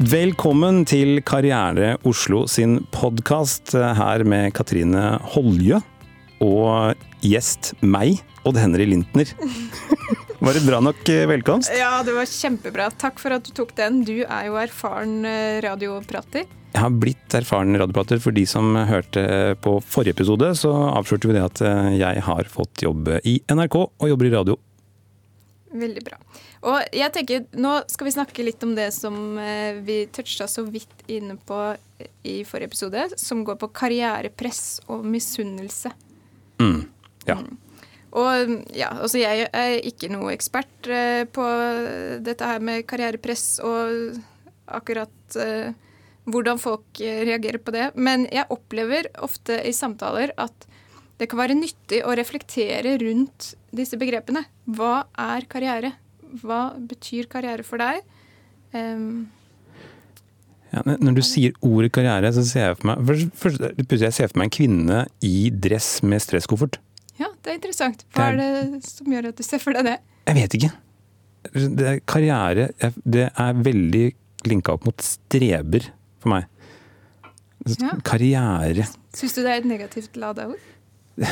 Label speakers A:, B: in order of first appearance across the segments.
A: Velkommen til Karriere Oslo sin podkast, her med Katrine Holje og gjest meg, Odd Henry Lintner. Var det bra nok eh, velkomst?
B: Ja, det var kjempebra. Takk for at du tok den. Du er jo erfaren eh, radioprater.
A: Jeg har blitt erfaren radioprater. For de som hørte på forrige episode, så avslørte vi det at eh, jeg har fått jobb i NRK og jobber i radio.
B: Veldig bra. Og jeg tenker, Nå skal vi snakke litt om det som vi toucha så vidt inne på i forrige episode, som går på karrierepress og misunnelse.
A: Mm, ja. Mm.
B: Og ja, altså jeg er ikke noe ekspert uh, på dette her med karrierepress og akkurat hvordan folk reagerer på det. Men jeg opplever ofte i samtaler at det kan være nyttig å reflektere rundt disse begrepene. Hva er karriere? Hva betyr karriere for deg? Um,
A: ja, når du sier ordet karriere, så ser jeg for meg først, først, jeg ser for meg en kvinne i dress med stresskoffert.
B: Ja, det er interessant. Hva er det som gjør at du ser for deg det?
A: Jeg vet ikke. Det er karriere Det er veldig linka opp mot streber for meg. Ja. Karriere.
B: Syns du det er et negativt lada ord?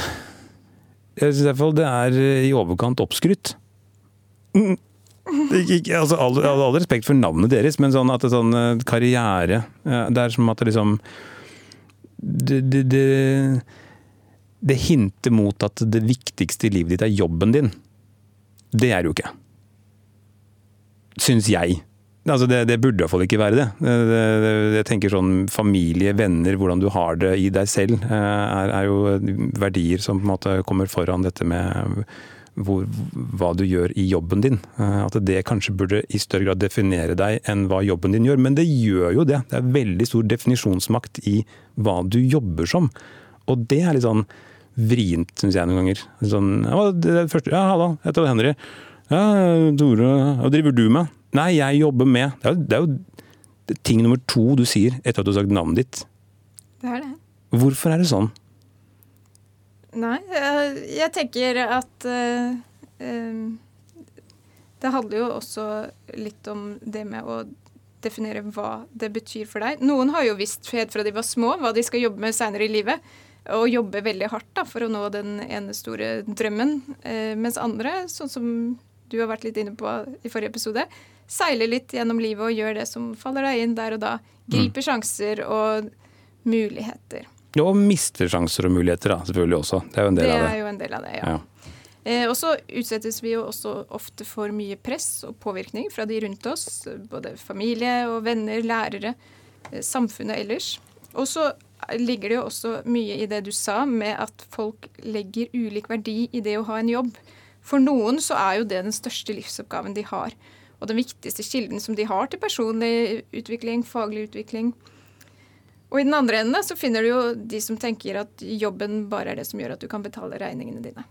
A: Jeg syns i hvert fall det er i overkant oppskrytt. Altså, all, all, respekt for navnet deres, men sånn at det sånn eh, karriere Det er som at det liksom det, det, det det hinter mot at det viktigste i livet ditt er jobben din. Det er det jo ikke. Syns jeg. Altså det, det, burde iallfall ikke være det. Jeg tenker sånn Familie, venner, hvordan du har det i deg selv, eh, er, er jo verdier som på en måte kommer foran dette med hvor, hva du gjør i jobben din. Eh, at det kanskje burde i større grad definere deg enn hva jobben din gjør. Men det gjør jo det. Det er veldig stor definisjonsmakt i hva du jobber som. Og det er litt sånn vrient, syns jeg noen ganger. Sånn, ja, det det første, ja, hallo, jeg heter Henry. Ja, Tore, hva driver du med? Nei, jeg jobber med Det er jo, det er jo ting nummer to du sier etter at du har sagt navnet ditt.
B: Det er det.
A: Hvorfor er det sånn?
B: Nei, jeg tenker at uh, Det handler jo også litt om det med å definere hva det betyr for deg. Noen har jo visst helt fra de var små hva de skal jobbe med seinere i livet og jobbe veldig hardt da, for å nå den ene store drømmen. Eh, mens andre, sånn som du har vært litt inne på i forrige episode, seiler litt gjennom livet og gjør det som faller deg inn der og da. Griper mm. sjanser og muligheter.
A: Og mister sjanser og muligheter, da, selvfølgelig også. Det er jo en del
B: det
A: av det.
B: Det er jo en del av det, ja. ja. Eh, og så utsettes vi jo også ofte for mye press og påvirkning fra de rundt oss. Både familie og venner, lærere, eh, samfunnet ellers. Og så ligger det jo også mye i det du sa, med at folk legger ulik verdi i det å ha en jobb. For noen så er jo det den største livsoppgaven de har. Og den viktigste kilden som de har til personlig utvikling, faglig utvikling. Og i den andre enden så finner du jo de som tenker at jobben bare er det som gjør at du kan betale regningene dine.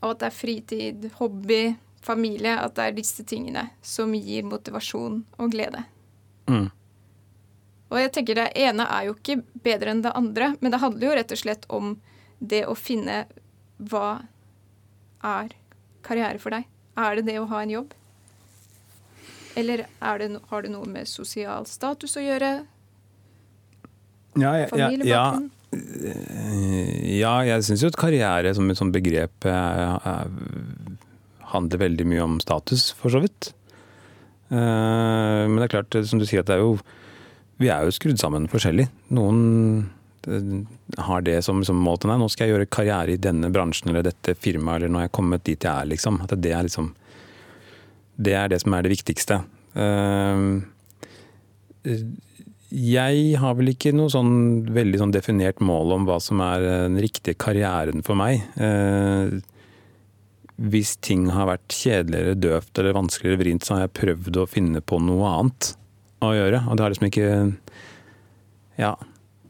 B: Og at det er fritid, hobby, familie, at det er disse tingene som gir motivasjon og glede. Mm. Og jeg tenker Det ene er jo ikke bedre enn det andre, men det handler jo rett og slett om det å finne hva er karriere for deg. Er det det å ha en jobb? Eller det, har det noe med sosial status å gjøre?
A: Ja, ja, Ja, ja, jeg syns jo at karriere som et sånt begrep er, er, handler veldig mye om status, for så vidt. Uh, men det er klart, som du sier, at det er jo vi er jo skrudd sammen forskjellig. Noen eh, har det som, som måte Nei, nå skal jeg gjøre karriere i denne bransjen eller dette firmaet, eller nå har jeg kommet dit jeg er, liksom. At det er liksom Det er det som er det viktigste. Uh, jeg har vel ikke noe sånn veldig sånn definert mål om hva som er den riktige karrieren for meg. Eh, hvis ting har vært kjedeligere, døvt eller vanskeligere vrient, så har jeg prøvd å finne på noe annet å gjøre. Og det har liksom ikke Ja.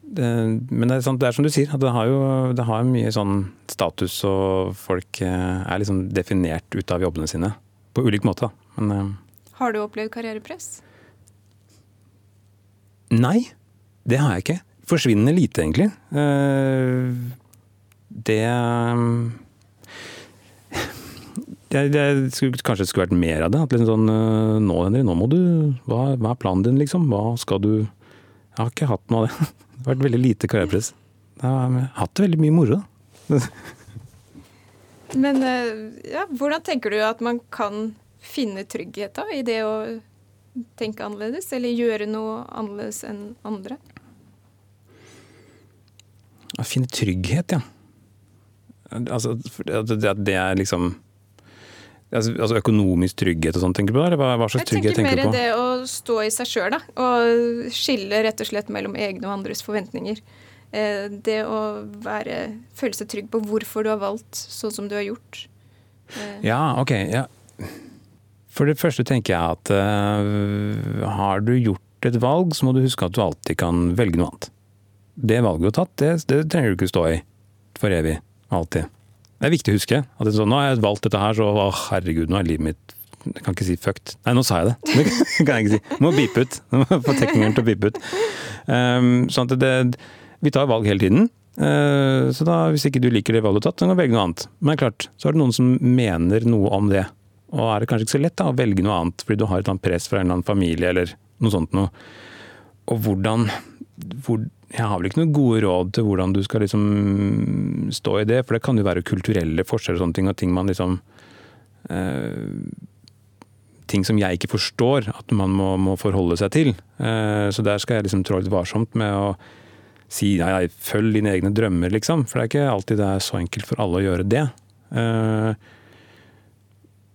A: Det, men det er, sant, det er, som du sier, det har jo det har mye sånn status, og folk eh, er liksom definert ut av jobbene sine. På ulik måte. Men,
B: eh, har du opplevd karrierepress?
A: Nei, det har jeg ikke. Forsvinnende lite, egentlig. Eh, det jeg, jeg skulle, kanskje det skulle vært mer av det. At liksom sånn øh, Nå, Henri, nå må du hva, hva er planen din, liksom? Hva skal du Jeg har ikke hatt noe av det. Det har vært veldig lite karrierepress. Jeg har hatt det veldig mye moro. da.
B: Men eh, ja, hvordan tenker du at man kan finne trygghet da, i det å tenke annerledes, eller gjøre noe annerledes enn andre?
A: Å finne trygghet, ja. Altså, at det, er liksom altså, altså Økonomisk trygghet og sånn, tenker du på? Eller hva, hva slags
B: Jeg
A: trygghet
B: tenker mer
A: tenker du på?
B: det å stå i seg sjøl, da. Og skille rett og slett mellom egne og andres forventninger. Eh, Det å være, føle seg trygg på hvorfor du har valgt sånn som du har gjort. Eh,
A: Ja, ok. Ja. For det første tenker jeg at uh, har du gjort et valg, så må du huske at du alltid kan velge noe annet. Det valget du har tatt, det, det trenger du ikke stå i for evig. Alltid. Det er viktig å huske. At er sånn, nå har jeg valgt dette her, så å, herregud, nå er livet mitt Jeg kan ikke si fucked. Nei, nå sa jeg det. Det kan jeg ikke si. Må beepe ut. Må Få teknikeren til å beepe ut. Um, sånn at det, vi tar valg hele tiden. Uh, så da, hvis ikke du liker det valget du har tatt, så kan du velge noe annet. Men klart, så er det noen som mener noe om det. Og er det kanskje ikke så lett da, å velge noe annet fordi du har et annet press fra en eller annen familie eller noe sånt noe. Og hvordan hvor, Jeg har vel ikke noen gode råd til hvordan du skal liksom stå i det, for det kan jo være kulturelle forskjeller og sånne ting, og ting man liksom eh, Ting som jeg ikke forstår at man må, må forholde seg til. Eh, så der skal jeg liksom trå litt varsomt med å si nei, nei, følg dine egne drømmer, liksom. For det er ikke alltid det er så enkelt for alle å gjøre det. Eh,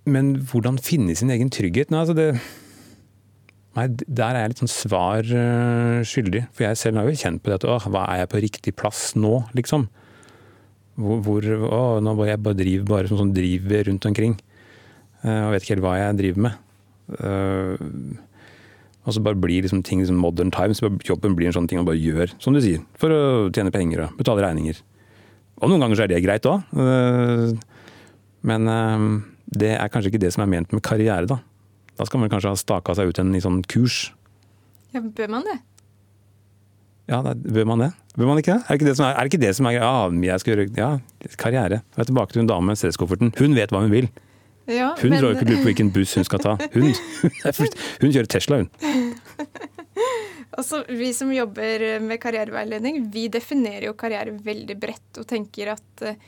A: men hvordan finne sin egen trygghet? Nei, altså det, nei, der er jeg litt sånn svar eh, skyldig. For jeg selv har jo kjent på det at åh, hva er jeg på riktig plass nå, liksom? Hvor, hvor å, Nå bare jeg bare driver bare som sånn driver rundt omkring. eh, og vet ikke helt hva jeg driver med. Uh, og så bare blir liksom ting liksom modern times. Jobben blir en sånn ting man bare gjør, som du sier, for å tjene penger og betale regninger. Og noen ganger så er det greit òg. Men det er kanskje ikke det som er ment med karriere, da. Da skal man kanskje ha staka seg ut en i sånn kurs.
B: Ja, bør man det?
A: Ja, da, bør man det? Bør man ikke det? Er det ikke det som er, er, det det som er Ja, jeg skal gjøre ja, karriere. Jeg er tilbake til hun dame med stresskofferten. Hun vet hva hun vil.
B: Ja,
A: Hun
B: men-
A: drar jo ikke på hvilken buss hun skal ta. Hun, hun kjører Tesla, hun.
B: Altså, Vi som jobber med karriereveiledning, vi definerer jo karriere veldig bredt og tenker at eh,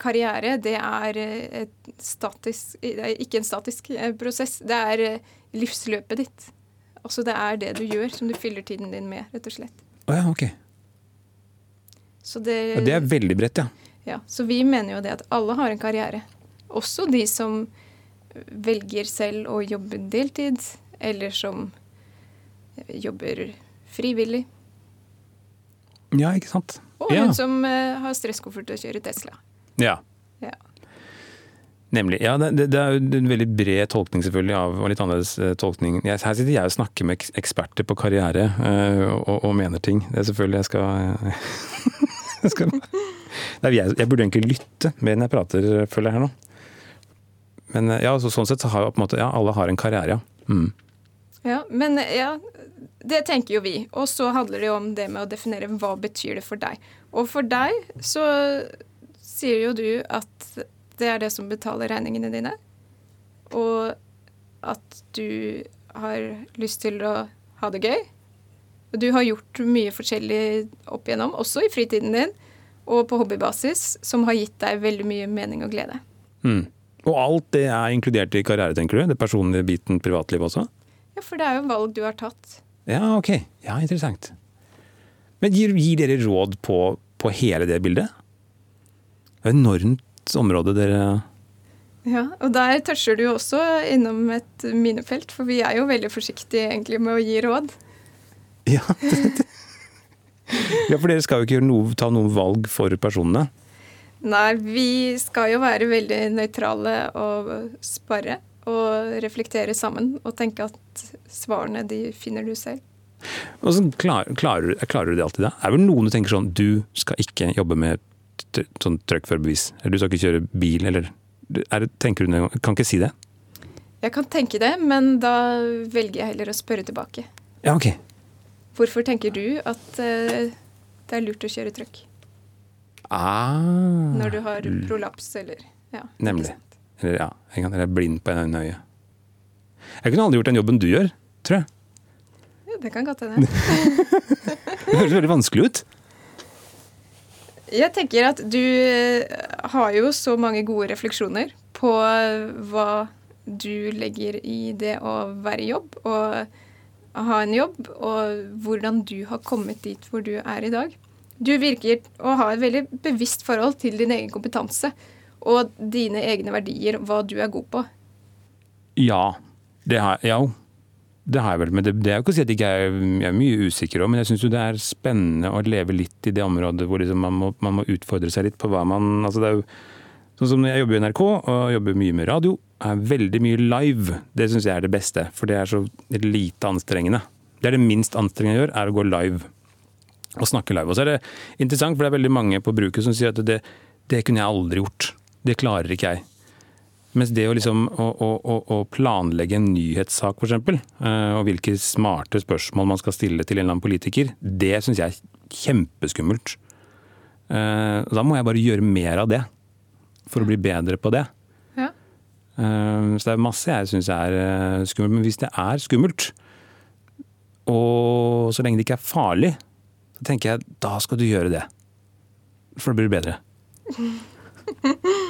B: karriere det er eh, statisk, det er ikke en statisk eh, prosess. Det er eh, livsløpet ditt. Altså Det er det du gjør som du fyller tiden din med, rett og slett.
A: Oh, ja, ok.
B: Så det,
A: Ja, det er veldig bredt, ja.
B: ja, så vi mener jo det at alle har en karriere. Også de som velger selv å jobbe deltid, eller som jobber frivillig.
A: Ja, ikke sant.
B: Og
A: Ja.
B: hun som uh, har stresskoffert og kjører Tesla.
A: Ja.
B: Ja.
A: Nemlig. Ja, det, det- er jo en veldig bred tolkning selvfølgelig av, og litt annerledes eh, tolkning. Her sitter jeg og snakker med eksperter på karriere eh, og, og mener ting. Det er selvfølgelig jeg skal, jeg, skal jeg, jeg burde egentlig lytte mer enn jeg prater, føler jeg her nå. Men eh, ja, så, sånn sett så har jo på en måte, ja, alle har en karriere, ja. Mm.
B: Ja, men ja, det tenker jo vi. Og så handler det jo om det med å definere hva betyr det for deg. Og for deg så sier jo du at det er det som betaler regningene dine. Og at du har lyst til å ha det gøy. Og du har gjort mye forskjellig opp igjennom, også i fritiden din og på hobbybasis, som har gitt deg veldig mye mening og glede.
A: Mm. Og alt det er inkludert i karriere, tenker du? Det personlige biten, privatlivet også?
B: Ja, for det er jo valg du har tatt.
A: Ja, ok. Ja, interessant. Men gir, gir dere råd på, på hele det bildet? Det er et enormt område dere
B: Ja, og der toucher du jo også innom et minefelt, for vi er jo veldig forsiktige egentlig med å gi råd.
A: Ja, ja for dere skal jo ikke noe, ta noen valg for personene.
B: Nei, vi skal jo være veldig nøytrale og spare og reflektere sammen og tenke at svarene de finner du selv.
A: Og så klar, klarer, du- klarer du det alltid da? Er vel noen du tenker sånn Du skal ikke jobbe med sånn truckførerbevis. Eller du skal ikke kjøre bil, eller er det, Tenker du? Kan ikke si det?
B: Jeg kan tenke det, men da velger jeg heller å spørre tilbake.
A: Ja, ok.
B: Hvorfor tenker du at eh, det er lurt å kjøre trøkk
A: Ah,
B: når du har prolaps eller ja,
A: Nemlig. Eller ja, en gang, eller er blind på en øye. Jeg kunne aldri gjort den jobben du gjør, tror jeg.
B: Ja, det kan godt hende.
A: Det høres veldig vanskelig ut.
B: Jeg tenker at du eh, har jo så mange gode refleksjoner på hva du legger i det å være i jobb og ha en jobb, og hvordan du har kommet dit hvor du er i dag. Du virker å ha et veldig bevisst forhold til din egen kompetanse og dine egne verdier, hva du er god på.
A: Ja, det har, jeg. ja, det har jeg vel. Men det, det er jo ikke å si at jeg ikke er, jeg er mye usikker òg, men jeg syns det er spennende å leve litt i det området hvor liksom man, må, man, må, utfordre seg litt på hva man altså det er jo Sånn som når jeg jobber i NRK og jobber mye med radio, er veldig mye live. Det syns jeg er det beste, for det er så lite anstrengende. Det er det minst anstrengende jeg gjør, er å gå live. Og snakke live. Og så er det interessant, for det er veldig mange på bruket som sier at det, det kunne jeg aldri gjort. Det klarer ikke jeg. Mens det å, liksom, å, å, å planlegge en nyhetssak, f.eks., eh, og hvilke smarte spørsmål man skal stille til en eller annen politiker, det syns jeg er kjempeskummelt. Eh, da må jeg bare gjøre mer av det for å bli bedre på det.
B: Ja.
A: Så det er masse jeg syns er eh, skummelt. Men hvis det er skummelt, og så lenge det ikke er farlig, så tenker jeg da skal du gjøre det. For det blir bedre.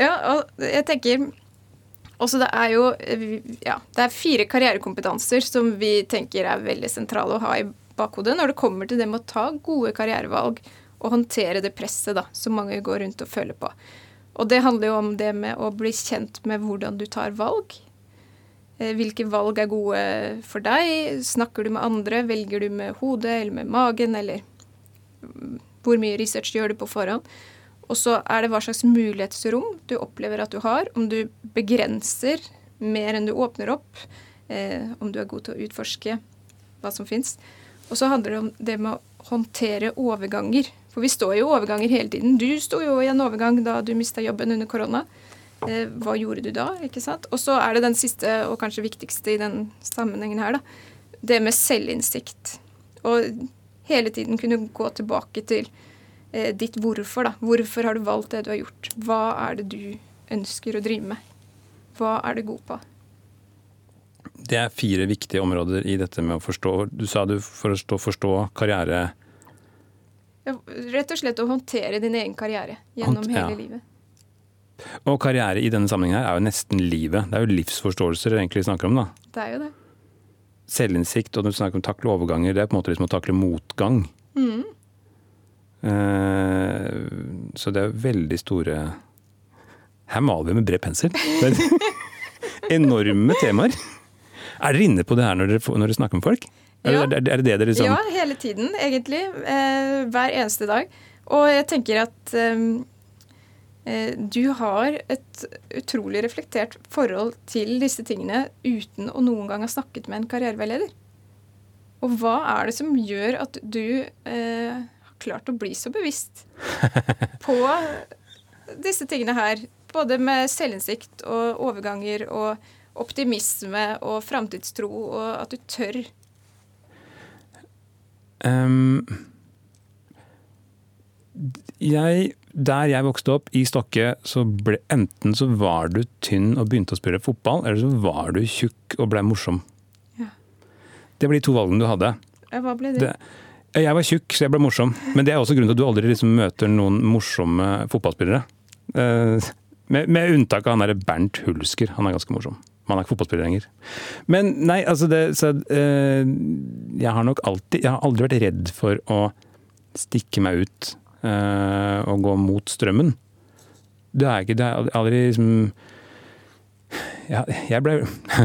B: ja, og jeg tenker også det er jo ja, det er fire karrierekompetanser som vi tenker er veldig sentrale å ha i bakhodet når det kommer til det med å ta gode karrierevalg og håndtere det presset da, som mange går rundt og føler på. Og det handler jo om det med å bli kjent med hvordan du tar valg. Eh, hvilke valg er gode for deg? Snakker du med andre? Velger du med hodet eller med magen? Eller hvor mye research gjør du på forhånd? Og så er det hva slags mulighetsrom du opplever at du har. Om du begrenser mer enn du åpner opp. Eh, om du er god til å utforske hva som fins. Og så handler det om det med å håndtere overganger. For vi står jo overganger hele tiden. Du sto jo i en overgang da du mista jobben under korona. Eh, hva gjorde du da? ikke sant? Og så er det den siste og kanskje viktigste i den sammenhengen her, da. Det med selvinnsikt. Og hele tiden kunne gå tilbake til ditt hvorfor, da. Hvorfor har du valgt det du har gjort? Hva er det du ønsker å drive med? Hva er du god på?
A: Det er fire viktige områder i dette med å forstå Du sa du forstå, forstå karriere
B: Rett og slett å håndtere din egen karriere gjennom Hånd, hele ja. livet.
A: Og karriere i denne sammenhengen her er jo nesten livet. Det er jo livsforståelser dere egentlig snakker om, da.
B: Det er jo det.
A: Selvinnsikt, og når du snakker om takle overganger, det er på en måte liksom å takle motgang. Mm. Uh, så det er veldig store Her maler vi med bred pensel. Enorme temaer. Er dere inne på det her når dere, når dere snakker med folk? Ja. Er, er det det liksom
B: Ja, hele tiden, egentlig. Eh, hver eneste dag. Og jeg tenker at eh, eh, du har et utrolig reflektert forhold til disse tingene uten å noen gang ha snakket med en karriereveileder. Og hva er det som gjør at du eh, klart å bli så bevisst på disse tingene her? Både med selvinnsikt og overganger og optimisme og framtidstro, og at du tør Um,
A: jeg, der jeg vokste opp, i Stokke, så ble enten så var du tynn og begynte å spille fotball, eller så var du tjukk og ble morsom. Ja. Det ble de to valgene du hadde.
B: Hva ble det?
A: det jeg var tjukk, så jeg ble morsom. Men det er også grunnen til at du aldri liksom møter noen morsomme fotballspillere. Uh, med, med, unntak av han derre Bernt Hulsker. Han er ganske morsom. Man er ikke fotballspiller lenger. Men nei, altså det, så, uh, Jeg har nok alltid Jeg har aldri vært redd for å stikke meg ut uh, og gå mot strømmen. Det er ikke Det er aldri liksom ja, jeg ble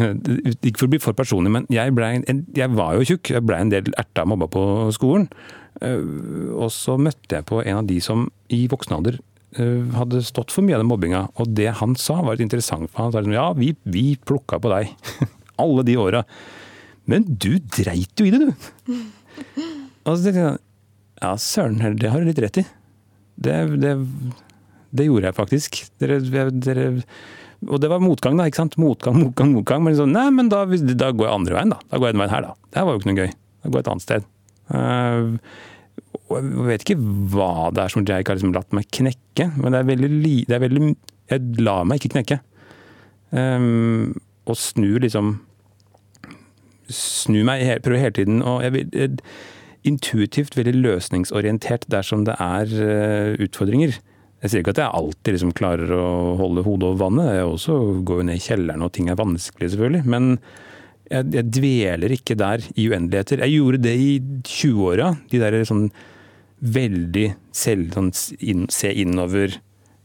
A: Ikke for å bli for personlig, men jeg, ble, jeg var jo tjukk. Jeg ble en del erta mobba på skolen. Uh, og så møtte jeg på en av de som i voksen alder Eh, hadde stått for mye av den mobbinga. Og det han sa var litt interessant. for Han sa liksom ja, vi, vi plukka på deg. Alle de åra. Men du dreit jo i det, du! Og så tenkte jeg ja, søren, det har du litt rett i. Det, det, det gjorde jeg faktisk. Dere, dere, og det var motgang, da. ikke sant? Motgang, motgang, motgang. Men sånn, nei, men da, da, går jeg andre veien, da. Da går jeg den veien her, da. Det var jo ikke noe gøy. Da går jeg et annet sted. Uh, og jeg vet ikke hva det er som Jake har liksom latt meg knekke, men det er veldig, det er veldig Jeg lar meg ikke knekke. Um, og snur liksom Snur meg, prøver hele tiden og jeg vil, Intuitivt veldig løsningsorientert dersom det er uh, utfordringer. Jeg sier ikke at jeg alltid liksom klarer å holde hodet over vannet. Jeg også går jo ned i kjelleren og ting er vanskelig, selvfølgelig. Men jeg, jeg dveler ikke der i uendeligheter. Jeg gjorde det i 20-åra. De der sånn veldig selv, sånn, inn, se innover.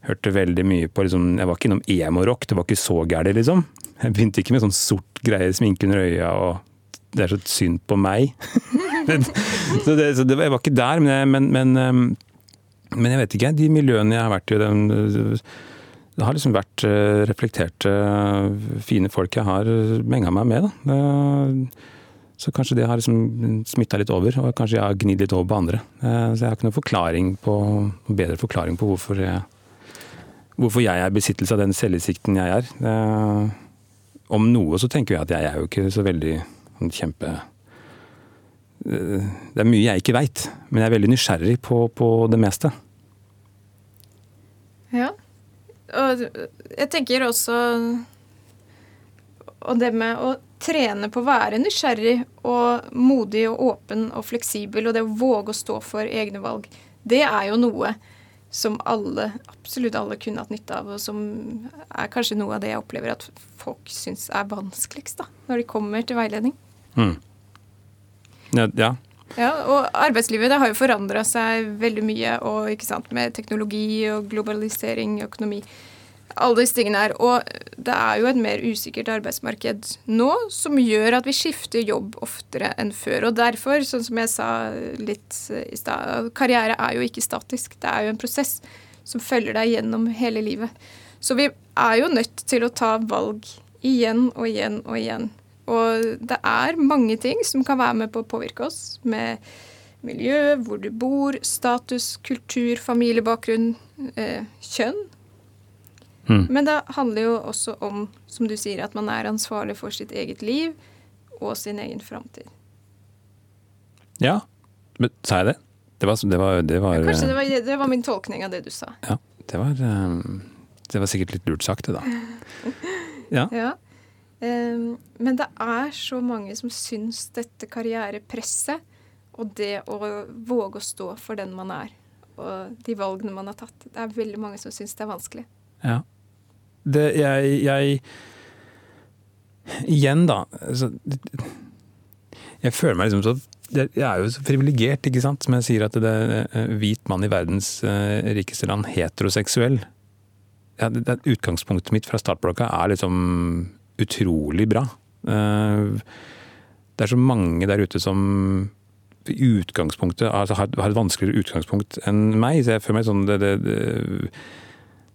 A: Hørte veldig mye på liksom, Jeg var ikke innom emo-rock, det var ikke så gærent, liksom. Jeg begynte ikke med sånn sort greie, sminke under øya og Det er så synd på meg. så, det, så det, jeg var ikke der, men, men, men, men, jeg vet ikke. De miljøene jeg har vært i, den, det har liksom vært eh, reflekterte, fine folk jeg har menga meg med. da. Så kanskje det har liksom smitta litt over, og kanskje jeg har gnidd litt over på andre. Eh, så jeg har ikke noen forklaring på, bedre forklaring på hvorfor jeg, hvorfor jeg er i besittelse av den selvinnsikten jeg er. Eh, om noe så tenker jeg at jeg er jo ikke så veldig sånn kjempe eh, Det er mye jeg ikke veit, men jeg er veldig nysgjerrig på, på det meste.
B: Ja. Og jeg tenker også Og det med å trene på å være nysgjerrig og modig og åpen og fleksibel, og det å våge å stå for egne valg, det er jo noe som alle, absolutt alle kunne hatt nytte av, og som er kanskje noe av det jeg opplever at folk syns er vanskeligst da, når de kommer til veiledning. Mm.
A: Ja, ja.
B: Ja, og arbeidslivet det har jo forandra seg veldig mye, og ikke sant, med teknologi og globalisering, økonomi alle disse tingene her. Og det er jo et mer usikkert arbeidsmarked nå som gjør at vi skifter jobb oftere enn før. Og derfor, sånn som jeg sa litt i stad, karriere er jo ikke statisk. Det er jo en prosess som følger deg gjennom hele livet. Så vi er jo nødt til å ta valg igjen og igjen og igjen. Og det er mange ting som kan være med på å påvirke oss. Med miljø, hvor du bor, status, kultur, familiebakgrunn, eh, kjønn Mm. Men det handler jo også om, som du sier, at man er ansvarlig for sitt eget liv og sin egen framtid.
A: Ja, men sa jeg det? Det var, det var, det var
B: ja, Kanskje det var, det var, min tolkning av det du sa.
A: Ja, det var, eh, det var sikkert litt lurt sagt, det, da.
B: Ja. ja. Um, men det er så mange som syns dette karrierepresset og det å våge å stå for den man er, og de valgene man har tatt, det er veldig mange som syns det er vanskelig.
A: Ja det, jeg, jeg, Igjen, da. Altså, jeg føler meg liksom så Jeg er jo så privilegert, ikke sant, som jeg sier at det er eh, hvit mann i verdens uh, rikeste land, heteroseksuell. Ja, det, det, utgangspunktet mitt fra startblokka er liksom utrolig bra. Uh, det er så mange der ute som utgangspunktet altså, har, et vanskeligere utgangspunkt enn meg. så jeg føler meg sånn det, det, det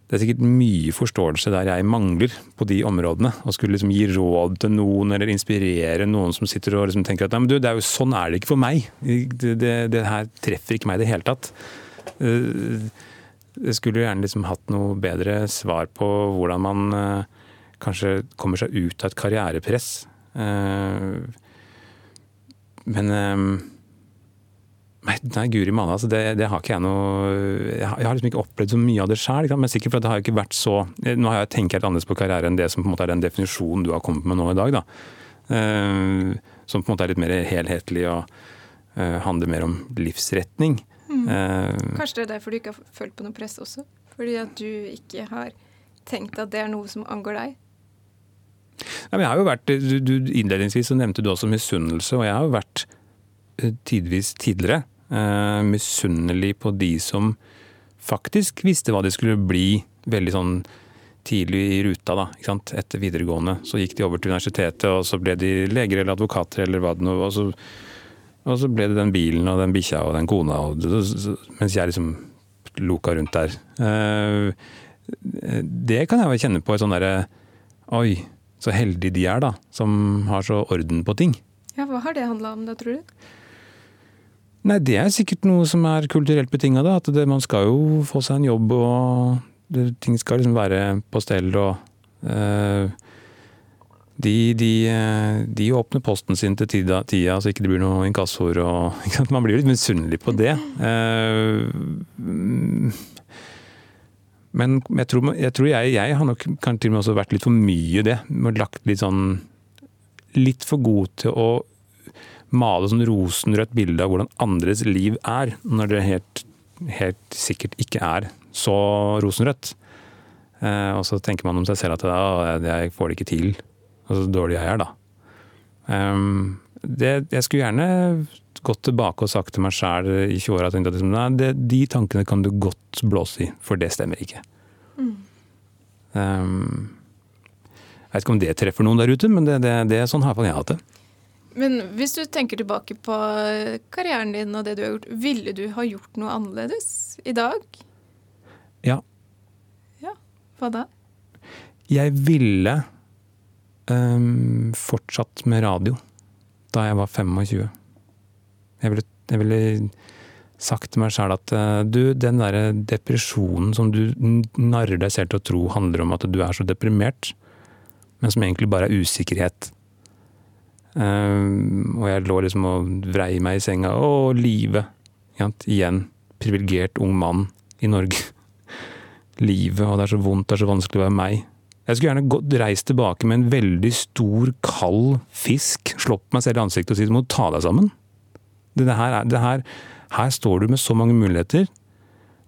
A: det er sikkert mye forståelse der jeg mangler på de områdene. Å skulle liksom gi råd til noen eller inspirere noen som sitter og liksom tenker at du, det er jo sånn er det ikke for meg. Det her treffer ikke meg i det hele tatt. Eh, jeg skulle gjerne liksom hatt noe bedre svar på hvordan man eh, kanskje kommer seg ut av et karrierepress. Eh, men Nei, nei guri malla, altså det, det, har ikke jeg noe Jeg har, jeg har liksom ikke opplevd så mye av det sjøl. Men sikkert for det har ikke vært så Nå har jeg tenkt helt annerledes på karriere enn det som på en måte er den definisjonen du har kommet med nå i dag. da. Som på en måte er litt mer helhetlig og handler mer om livsretning. Mm.
B: Uh, Kanskje det er derfor du ikke har følt på noe press også? Fordi at du ikke har tenkt at det er noe som angår deg?
A: Ja, jeg har jo vært, du, Innledningsvis så nevnte du også misunnelse, og jeg har jo vært tidvis tidligere eh, misunnelig på de som faktisk visste hva de skulle bli veldig sånn tidlig i ruta, da, ikke sant? etter videregående. Så gikk de over til universitetet, og så ble de leger eller advokater eller hva det nå og, og så ble det den bilen og den bikkja og den kona, og, mens jeg liksom loka rundt der. Eh, det kan jeg jo kjenne på et sånn derre Oi, så heldige de er, da. Som har så orden på ting.
B: Ja, Hva har det handla om da, tror du?
A: Nei, det er sikkert noe som er kulturelt betinga. At det, man skal jo få seg en jobb, og det, ting skal liksom være på stell. og uh, de, de, de, åpner posten sin til tida, tida så ikke det blir noe inkassoer. Man blir jo litt misunnelig på det. Uh, Men jeg tror jeg, tror jeg, jeg har nok kanskje til og med også vært litt for mye det. Lagt litt sånn Litt for god til å male sånn rosenrødt bilde av hvordan andres liv er, når det helt, helt sikkert ikke er så rosenrødt. Eh, og så tenker man om seg selv at jeg får det ikke til. Og så dårlig jeg er, da. Um, det, jeg skulle gjerne gått tilbake og sagt til meg sjæl i 20-åra at liksom, nei, det, de tankene kan du godt blåse i, for det stemmer ikke. Mm. Um, jeg vet ikke om det treffer noen der ute, men det, det, det er sånn har jeg hatt det.
B: Men hvis du tenker tilbake på karrieren din og det du har gjort, ville du ha gjort noe annerledes i dag?
A: Ja.
B: Ja, Hva da?
A: Jeg ville um, fortsatt med radio da jeg var 25. Jeg ville, jeg ville sagt til meg sjæl at uh, du, den derre depresjonen som du narrer deg selv til å tro handler om at du er så deprimert, men som egentlig bare er usikkerhet. Um, og jeg lå liksom og vrei meg i senga. Å, livet! Igjen. Privilegert ung mann i Norge. livet, og det er så vondt, det er så vanskelig å være meg. Jeg skulle gjerne gått, reist tilbake med en veldig stor, kald fisk, slått meg selv i ansiktet og sagt du må ta deg sammen. Her, her, her står du med så mange muligheter,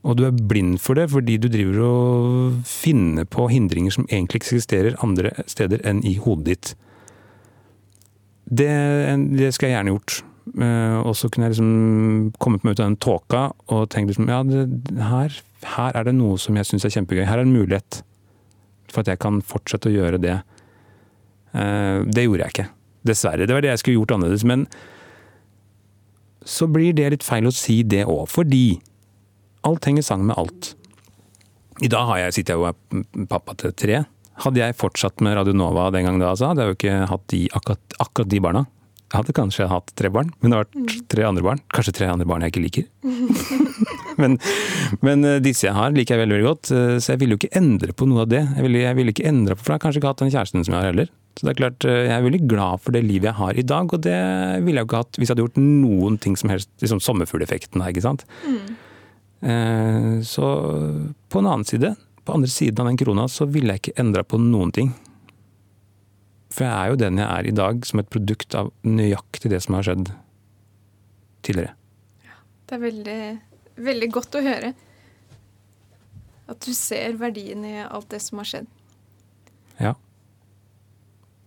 A: og du er blind for det fordi du driver og finner på hindringer som egentlig eksisterer andre steder enn i hodet ditt. Det, det skal jeg gjerne gjort. Eh, og så kunne jeg liksom kommet meg ut av den tåka og tenkt liksom ja, det, her, her, er det noe som jeg syns er kjempegøy. Her er en mulighet for at jeg kan fortsette å gjøre det. Eh, det gjorde jeg ikke. Dessverre. Det var det jeg skulle gjort annerledes. Men så blir det litt feil å si det òg, fordi alt henger sammen med alt. I dag har jeg, sitter jeg og er pappa til tre. Hadde jeg fortsatt med Radionova den gang da, så hadde jeg jo ikke hatt de, akkurat, akkurat, de barna. Jeg hadde kanskje hatt tre barn, men det har vært tre andre barn. Kanskje tre andre barn jeg ikke liker. men, men, eh, disse jeg har, liker jeg veldig veldig godt, eh, så jeg ville jo ikke endre på noe av det. Jeg ville, jeg ville ikke endre på, For jeg har kanskje ikke hatt den kjæresten som jeg har heller. Så det er klart, eh, Jeg er veldig glad for det livet jeg har i dag, og det ville jeg jo ikke hatt hvis jeg hadde gjort noen ting som helst. liksom Sommerfugleffekten her, ikke sant. Mm. Så på en annen side, på andre siden av den krona, så ville jeg ikke endra på noen ting. For jeg er jo den jeg er i dag, som et produkt av nøyaktig det som har skjedd tidligere.
B: Ja, det er veldig, veldig godt å høre. At du ser verdien i alt det som har skjedd.
A: Ja.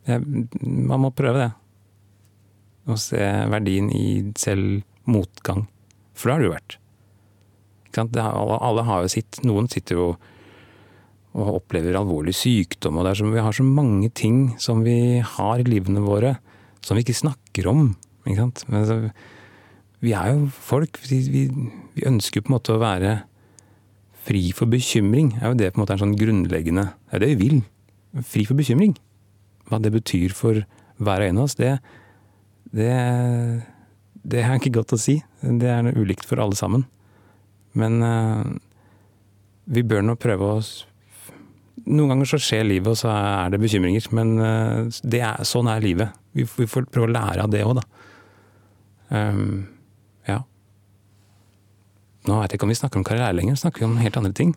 A: Jeg, man må prøve det. Å se verdien i selv motgang. For det har det jo vært. Alle, alle, har jo sitt. Noen sitter jo og opplever alvorlig sykdom. og det er som, Vi har så mange ting som vi har i livene våre som vi ikke snakker om. Ikke Men så, vi er jo folk. Vi, vi, vi, ønsker på en måte å være fri for bekymring. er jo det på en måte er en sånn grunnleggende Det er det vi vil. Fri for bekymring. Hva det betyr for hver og en av oss, det, det, det er ikke godt å si. Det er noe ulikt for alle sammen. Men uh, vi bør nå prøve å Noen ganger så skjer livet, og så er det bekymringer. Men uh, det er, sånn er livet. Vi, vi, får prøve å lære av det òg, da. Um. Nå vet jeg ikke om vi snakker om karriere lenger, snakker vi om helt andre ting.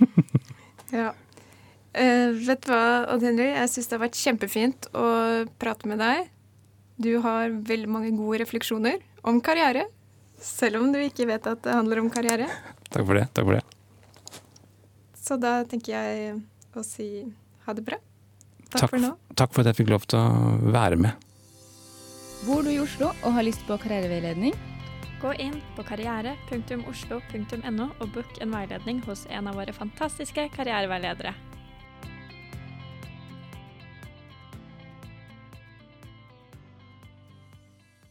B: ja. Uh, vet du hva, Odd Henry, jeg syns det har vært kjempefint å prate med deg. Du har veldig mange gode refleksjoner om karriere, selv om du ikke vet at det handler om karriere.
A: Takk for det. Takk for det.
B: Så da tenker jeg å si ha det bra. Takk, takk for nå.
A: Takk for at jeg fikk lov til å være med.
C: Bor du i Oslo og har lyst på karriereveiledning?
D: Gå inn på karriere.oslo.no og book en veiledning hos en av våre fantastiske karriereveiledere.